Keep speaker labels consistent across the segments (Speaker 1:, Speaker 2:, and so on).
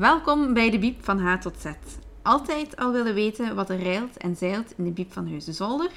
Speaker 1: Welkom bij de Biep van H tot Z. Altijd al willen weten wat er reilt en zeilt in de Biep van Heusden-Zolder?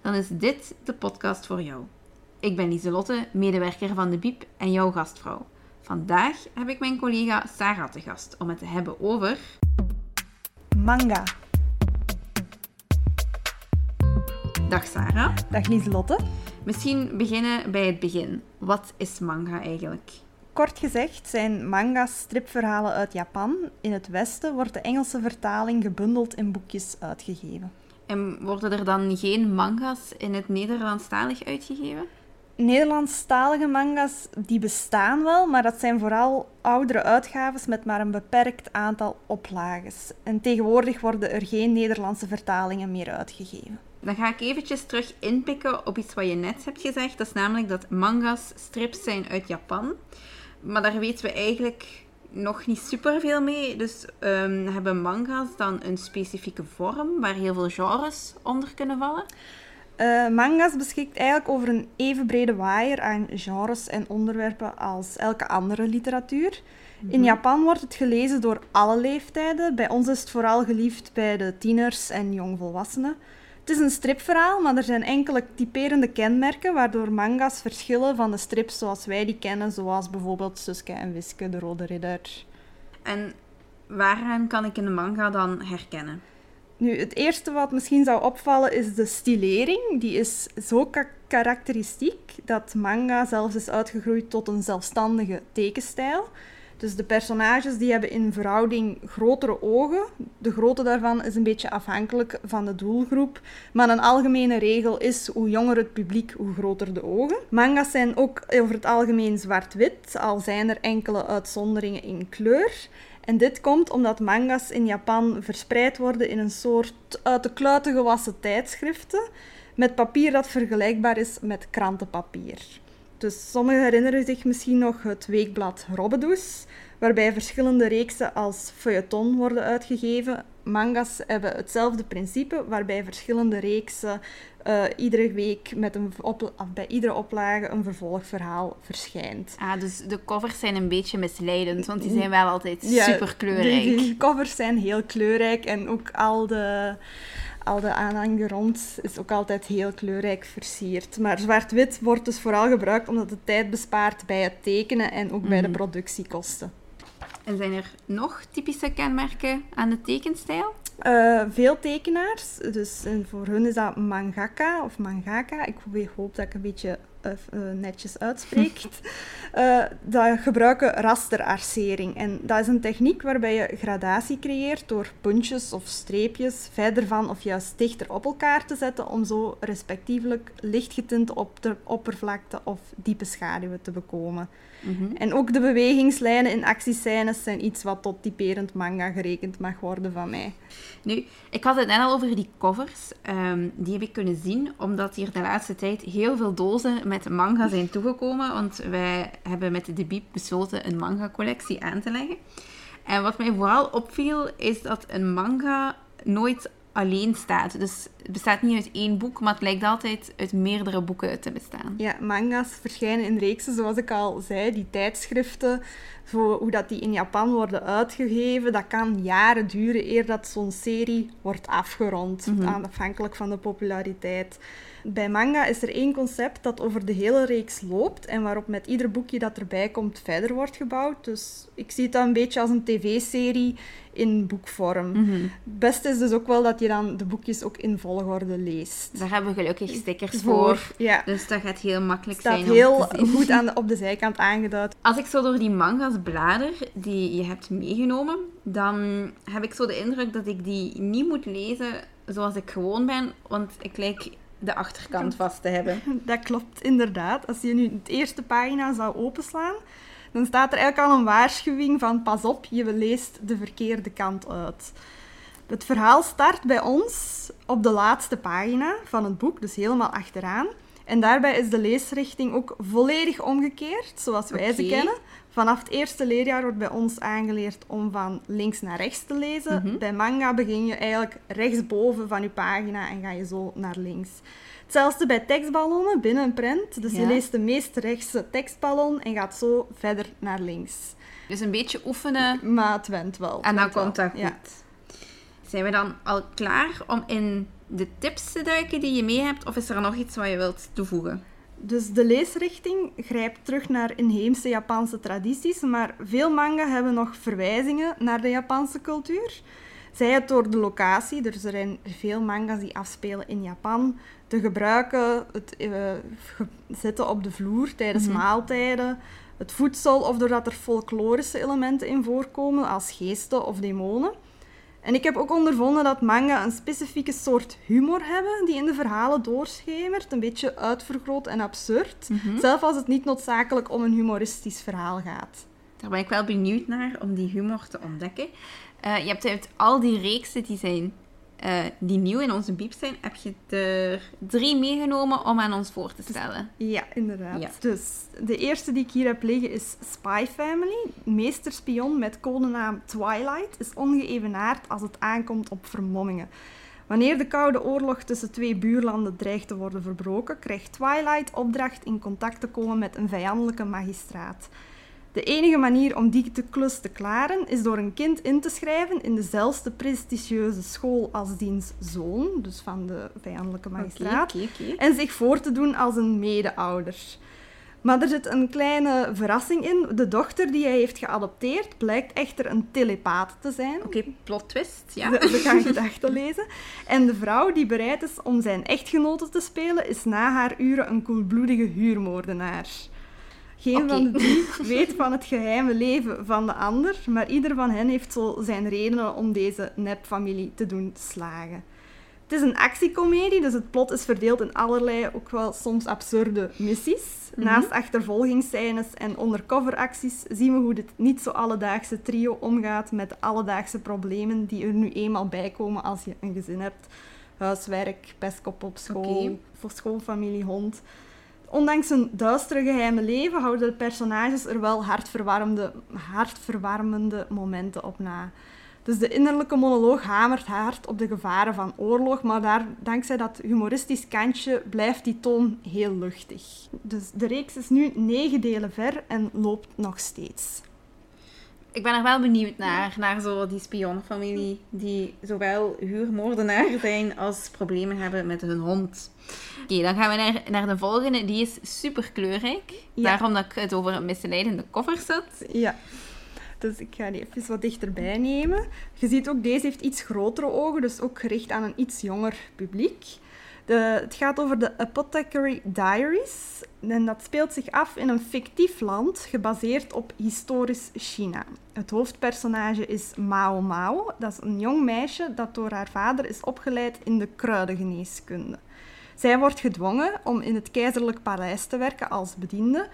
Speaker 1: Dan is dit de podcast voor jou. Ik ben Lieselotte, medewerker van de Biep en jouw gastvrouw. Vandaag heb ik mijn collega Sarah te gast om het te hebben over...
Speaker 2: Manga.
Speaker 1: Dag Sarah.
Speaker 2: Dag Lieselotte.
Speaker 1: Misschien beginnen bij het begin. Wat is manga eigenlijk?
Speaker 2: Kort gezegd zijn manga's stripverhalen uit Japan. In het Westen wordt de Engelse vertaling gebundeld in boekjes uitgegeven.
Speaker 1: En worden er dan geen manga's in het Nederlandstalig uitgegeven?
Speaker 2: Nederlandstalige manga's die bestaan wel, maar dat zijn vooral oudere uitgaves met maar een beperkt aantal oplages. En tegenwoordig worden er geen Nederlandse vertalingen meer uitgegeven.
Speaker 1: Dan ga ik eventjes terug inpikken op iets wat je net hebt gezegd. Dat is namelijk dat manga's strips zijn uit Japan. Maar daar weten we eigenlijk nog niet superveel mee. Dus um, hebben manga's dan een specifieke vorm waar heel veel genres onder kunnen vallen?
Speaker 2: Uh, manga's beschikt eigenlijk over een even brede waaier aan genres en onderwerpen als elke andere literatuur. In
Speaker 1: Mhm.
Speaker 2: Japan wordt het gelezen door alle leeftijden. Bij ons is het vooral geliefd bij de tieners en jongvolwassenen. Het is een stripverhaal, maar er zijn enkele typerende kenmerken waardoor manga's verschillen van de strips zoals wij die kennen, zoals bijvoorbeeld Suske en Wiske, de Rode Ridder.
Speaker 1: En waaraan kan ik in de manga dan herkennen?
Speaker 2: Nu, het eerste wat misschien zou opvallen is de stilering. Die is zo ka- karakteristiek dat manga zelfs is uitgegroeid tot een zelfstandige tekenstijl. Dus de personages die hebben in verhouding grotere ogen. De grootte daarvan is een beetje afhankelijk van de doelgroep. Maar een algemene regel is hoe jonger het publiek, hoe groter de ogen. Manga's zijn ook over het algemeen zwart-wit, al zijn er enkele uitzonderingen in kleur. En dit komt omdat manga's in Japan verspreid worden in een soort uit de kluiten gewassen tijdschriften met papier dat vergelijkbaar is met krantenpapier. Dus sommigen herinneren zich misschien nog het weekblad Robbedoes, waarbij verschillende reeksen als feuilleton worden uitgegeven. Manga's hebben hetzelfde principe, waarbij verschillende reeksen uh, iedere week met een op, bij iedere oplage een vervolgverhaal verschijnt.
Speaker 1: Ah, dus de covers zijn een beetje misleidend, want die zijn wel altijd
Speaker 2: Ja,
Speaker 1: super kleurrijk.
Speaker 2: De, de covers zijn heel kleurrijk en ook al de, al de aanhang rond is ook altijd heel kleurrijk versierd. Maar zwart-wit wordt dus vooral gebruikt omdat het tijd bespaart bij het tekenen en ook bij de
Speaker 1: Mhm.
Speaker 2: productiekosten.
Speaker 1: En zijn er nog typische kenmerken aan de tekenstijl?
Speaker 2: Uh, veel tekenaars, dus voor hun is dat mangaka of mangaka. Ik hoop dat ik een beetje netjes uitspreek. dat gebruiken rasterarcering. En dat is een techniek waarbij je gradatie creëert door puntjes of streepjes verder van of juist dichter op elkaar te zetten om zo respectievelijk lichtgetinte op de oppervlakte of diepe schaduwen te bekomen.
Speaker 1: Mhm.
Speaker 2: En ook de bewegingslijnen in actiescènes zijn iets wat tot typerend manga gerekend mag worden van mij.
Speaker 1: Nu, ik had het net al over die covers. Um, die heb ik kunnen zien, omdat hier de laatste tijd heel veel dozen met manga zijn toegekomen. Want wij hebben met de Biep besloten een manga-collectie aan te leggen. En wat mij vooral opviel, is dat een manga nooit alleen staat. Dus het bestaat niet uit één boek, maar het lijkt altijd uit meerdere boeken te bestaan.
Speaker 2: Ja, manga's verschijnen in reeksen, zoals ik al zei. Die tijdschriften, zo, hoe dat die in Japan worden uitgegeven, dat kan jaren duren eer dat zo'n serie wordt afgerond,
Speaker 1: Mhm.
Speaker 2: afhankelijk van de populariteit. Bij manga is er één concept dat over de hele reeks loopt en waarop met ieder boekje dat erbij komt verder wordt gebouwd. Dus ik zie het dan een beetje als een tv-serie in boekvorm.
Speaker 1: Mhm.
Speaker 2: Het beste is dus ook wel dat je dan de boekjes ook in volgorde leest.
Speaker 1: Daar hebben we gelukkig stickers voor.
Speaker 2: Ja.
Speaker 1: Dus dat gaat heel makkelijk
Speaker 2: staat
Speaker 1: zijn om
Speaker 2: heel
Speaker 1: te zien.
Speaker 2: goed aan de, op de zijkant aangeduid.
Speaker 1: Als ik zo door die manga's blader die je hebt meegenomen, dan heb ik zo de indruk dat ik die niet moet lezen zoals ik gewoon ben, want ik lijk de achterkant vast te hebben.
Speaker 2: Dat klopt inderdaad. Als je nu het eerste pagina zou openslaan, dan staat er eigenlijk al een waarschuwing van pas op, je leest de verkeerde kant uit. Het verhaal start bij ons op de laatste pagina van het boek, dus helemaal achteraan. En daarbij is de leesrichting ook volledig omgekeerd, zoals wij ze kennen. Vanaf het eerste leerjaar wordt bij ons aangeleerd om van links naar rechts te lezen.
Speaker 1: Mhm.
Speaker 2: Bij manga begin je eigenlijk rechtsboven van je pagina en ga je zo naar links. Hetzelfde bij tekstballonnen binnen een prent. Dus
Speaker 1: Ja.
Speaker 2: je leest de meest rechtse tekstballon en gaat zo verder naar links.
Speaker 1: Dus een beetje oefenen
Speaker 2: Maar het went wel.
Speaker 1: en dan komt dat goed.
Speaker 2: Ja.
Speaker 1: Zijn we dan al klaar om in de tips te duiken die je mee hebt? Of is er nog iets wat je wilt toevoegen?
Speaker 2: Dus de leesrichting grijpt terug naar inheemse Japanse tradities, maar veel manga hebben nog verwijzingen naar de Japanse cultuur. Zij het door de locatie, dus er zijn veel manga's die afspelen in Japan, te gebruiken, het ge- zitten op de vloer tijdens
Speaker 1: Mhm.
Speaker 2: maaltijden, het voedsel of doordat er folklorische elementen in voorkomen, als geesten of demonen. En ik heb ook ondervonden dat manga een specifieke soort humor hebben die in de verhalen doorschemert, een beetje uitvergroot en absurd,
Speaker 1: Mhm.
Speaker 2: zelfs als het niet noodzakelijk om een humoristisch verhaal gaat.
Speaker 1: Daar ben ik wel benieuwd naar om die humor te ontdekken. Eh, je hebt uit al die reeksen die, zijn, eh, die nieuw in onze biep zijn, heb je er drie meegenomen om aan ons voor te stellen.
Speaker 2: Ja, inderdaad.
Speaker 1: Ja.
Speaker 2: Dus de eerste die ik hier heb liggen is Spy Family. Meesterspion met codenaam Twilight is ongeëvenaard als het aankomt op vermommingen. Wanneer de Koude Oorlog tussen twee buurlanden dreigt te worden verbroken, krijgt Twilight opdracht in contact te komen met een vijandelijke magistraat. De enige manier om die te klus te klaren is door een kind in te schrijven in dezelfde prestigieuze school als diens zoon, dus van de vijandelijke magistraat en zich voor te doen als een medeouder. Maar er zit een kleine verrassing in. De dochter die hij heeft geadopteerd blijkt echter een telepaat te zijn.
Speaker 1: Oké, plot twist, ja.
Speaker 2: Ze, ze kan gedachten lezen. En de vrouw die bereid is om zijn echtgenote te spelen, is na haar uren een koelbloedige huurmoordenaar. Geen van de drie weet van het geheime leven van de ander, maar ieder van hen heeft zo zijn redenen om deze nepfamilie te doen slagen. Het is een actiecomedie, dus het plot is verdeeld in allerlei, ook wel soms absurde missies.
Speaker 1: Mhm.
Speaker 2: Naast achtervolgingsscènes en undercoveracties zien we hoe dit niet zo alledaagse trio omgaat met de alledaagse problemen die er nu eenmaal bij komen als je een gezin hebt. Huiswerk, pestkop op school, voor schoolfamilie, hond. Ondanks hun duistere geheime leven houden de personages er wel hartverwarmende, hartverwarmende momenten op na. Dus de innerlijke monoloog hamert hard op de gevaren van oorlog, maar daar, dankzij dat humoristisch kantje blijft die toon heel luchtig. Dus de reeks is nu negen delen ver en loopt nog steeds.
Speaker 1: Ik ben er wel benieuwd naar, naar zo die spionfamilie die zowel huurmoordenaar zijn als problemen hebben met hun hond. Oké, dan gaan we naar, naar de volgende. Die is super kleurrijk.
Speaker 2: Ja.
Speaker 1: Daarom dat ik het over een misleidende cover zat.
Speaker 2: Ja. Dus ik ga die even wat dichterbij nemen. Je ziet ook, deze heeft iets grotere ogen, dus ook gericht aan een iets jonger publiek. Het gaat over de Apothecary Diaries. En dat speelt zich af in een fictief land, gebaseerd op historisch China. Het hoofdpersonage is Mao Mao. Dat is een jong meisje dat door haar vader is opgeleid in de kruidengeneeskunde. Zij wordt gedwongen om in het keizerlijk paleis te werken als bediende.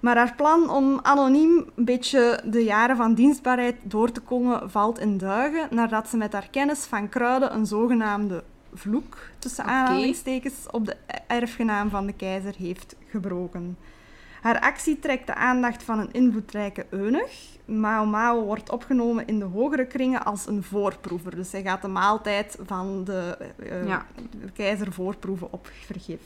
Speaker 2: Maar haar plan om anoniem een beetje de jaren van dienstbaarheid door te komen valt in duigen nadat ze met haar kennis van kruiden een zogenaamde vloek, tussen aanhalingstekens, op de erfgenaam van de keizer heeft gebroken. Haar actie trekt de aandacht van een invloedrijke eunuch. Mao Mao wordt opgenomen in de hogere kringen als een voorproever. Dus zij gaat de maaltijd van de, eh,
Speaker 1: Ja.
Speaker 2: de keizer voorproeven op vergif.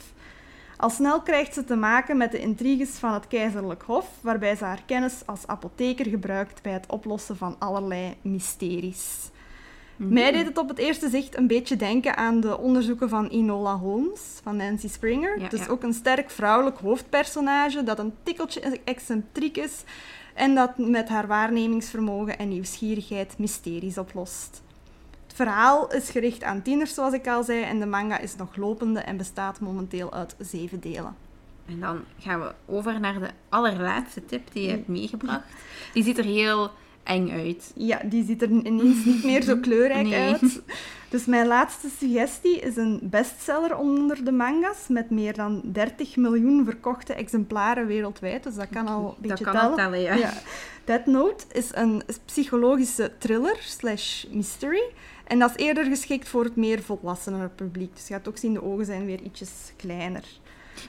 Speaker 2: Al snel krijgt ze te maken met de intriges van het keizerlijk hof, waarbij ze haar kennis als apotheker gebruikt bij het oplossen van allerlei mysteries.
Speaker 1: Mhm.
Speaker 2: Mij deed het op het eerste zicht een beetje denken aan de onderzoeken van Enola Holmes, van Nancy Springer.
Speaker 1: Ja,
Speaker 2: dus
Speaker 1: ja.
Speaker 2: ook een sterk vrouwelijk hoofdpersonage dat een tikkeltje excentriek is en dat met haar waarnemingsvermogen en nieuwsgierigheid mysteries oplost. Het verhaal is gericht aan tieners, zoals ik al zei, en de manga is nog lopende en bestaat momenteel uit zeven delen.
Speaker 1: En dan gaan we over naar de allerlaatste tip die je hebt meegebracht. Die ziet er heel eng uit.
Speaker 2: Ja, die ziet er ineens niet meer zo kleurrijk
Speaker 1: Nee.
Speaker 2: uit. Dus mijn laatste suggestie is een bestseller onder de manga's met meer dan 30 miljoen verkochte exemplaren wereldwijd. Dus dat kan al een
Speaker 1: Dat
Speaker 2: beetje
Speaker 1: kan
Speaker 2: tellen.
Speaker 1: tellen, ja.
Speaker 2: Ja. Death Note is een psychologische thriller slash mystery. En dat is eerder geschikt voor het meer volwassenere publiek. Dus je gaat ook zien, de ogen zijn weer ietsjes kleiner.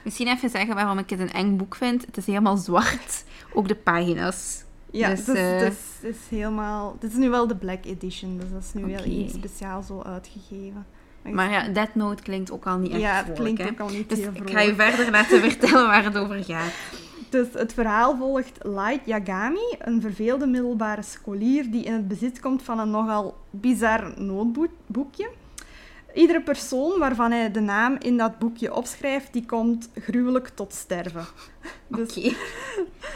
Speaker 1: Misschien even zeggen waarom ik het een eng boek vind. Het is helemaal zwart. Ook de pagina's.
Speaker 2: Ja,
Speaker 1: Dus, eh,
Speaker 2: het, is, helemaal... Dit is nu wel de Black Edition, dus dat is nu wel iets speciaal zo uitgegeven.
Speaker 1: Maar ja, Death Note klinkt ook al niet echt
Speaker 2: ja, het
Speaker 1: vrolijk,
Speaker 2: klinkt
Speaker 1: hè.
Speaker 2: ook al niet
Speaker 1: Dus
Speaker 2: heel
Speaker 1: ik
Speaker 2: vrolijk.
Speaker 1: ga je verder laten vertellen waar het over gaat.
Speaker 2: Dus het verhaal volgt Light Yagami, een verveelde middelbare scholier die in het bezit komt van een nogal bizar noodboekje. Iedere persoon waarvan hij de naam in dat boekje opschrijft, die komt gruwelijk tot sterven.
Speaker 1: Dus okay.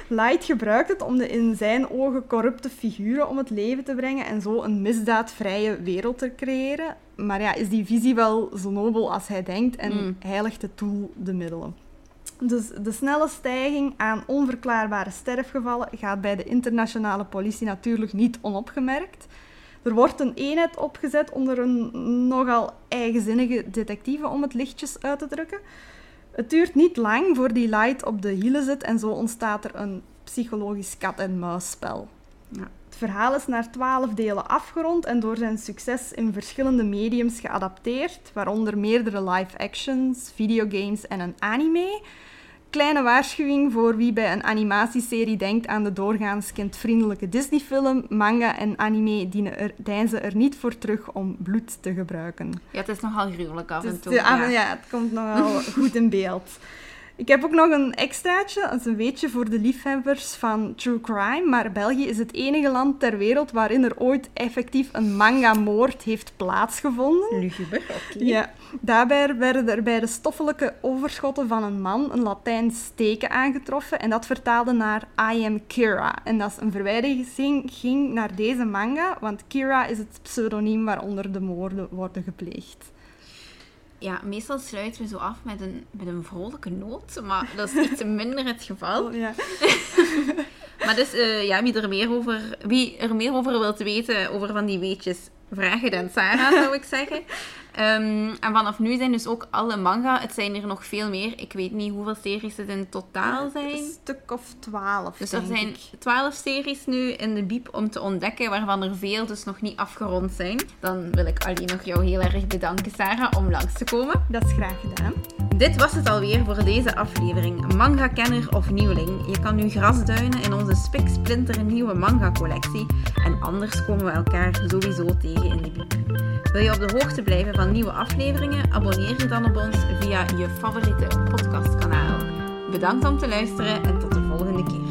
Speaker 2: Light gebruikt het om de in zijn ogen corrupte figuren om het leven te brengen en zo een misdaadvrije wereld te creëren. Maar ja, is die visie wel zo nobel als hij denkt en mm. heiligt het doel de middelen? Dus de snelle stijging aan onverklaarbare sterfgevallen gaat bij de internationale politie natuurlijk niet onopgemerkt. Er wordt een eenheid opgezet onder een nogal eigenzinnige detectieve om het lichtjes uit te drukken. Het duurt niet lang voor die light op de hielen zit en zo ontstaat er een psychologisch kat-en-muisspel. Ja. Het verhaal is naar twaalf delen afgerond en door zijn succes in verschillende mediums geadapteerd, waaronder meerdere live-actions, videogames en een anime kleine waarschuwing voor wie bij een animatieserie denkt aan de doorgaans kindvriendelijke Disney-film. Manga en anime dienen er, deinzen er niet voor terug om bloed te gebruiken.
Speaker 1: Ja, het is nogal gruwelijk af en toe.
Speaker 2: Ja. ja, het komt nogal goed in beeld. Ik heb ook nog een extraatje, dat is een weetje voor de liefhebbers van true crime. Maar België is het enige land ter wereld waarin er ooit effectief een manga-moord heeft plaatsgevonden.
Speaker 1: Luguber, oké.
Speaker 2: Ja. Daarbij werden er bij de stoffelijke overschotten van een man een Latijns teken aangetroffen. En dat vertaalde naar I am Kira. En dat is een verwijzing ging naar deze manga, want Kira is het pseudoniem waaronder de moorden worden gepleegd
Speaker 1: ja, meestal sluiten we zo af met een, met een vrolijke noot, maar dat is iets minder het geval.
Speaker 2: Oh, ja.
Speaker 1: maar dus, uh, ja, wie er, meer over, wie er meer over wilt weten, over van die weetjes, vraag het aan Sarah, zou ik zeggen. Um, en vanaf nu zijn dus ook alle manga. Het zijn er nog veel meer. Ik weet niet hoeveel series het in totaal zijn. Een
Speaker 2: stuk of twaalf.
Speaker 1: Dus er zijn twaalf series nu in de biep om te ontdekken, waarvan er veel dus nog niet afgerond zijn. Dan wil ik alleen nog jou heel erg bedanken, Sarah, om langs te komen.
Speaker 2: Dat is graag gedaan.
Speaker 1: Dit was het alweer voor deze aflevering. Manga-kenner of nieuweling, je kan nu grasduinen in onze spiksplinter nieuwe manga-collectie. En anders komen we elkaar sowieso tegen in de biep. Wil je op de hoogte blijven van nieuwe afleveringen? Abonneer je dan op ons via je favoriete podcastkanaal. Bedankt om te luisteren en tot de volgende keer.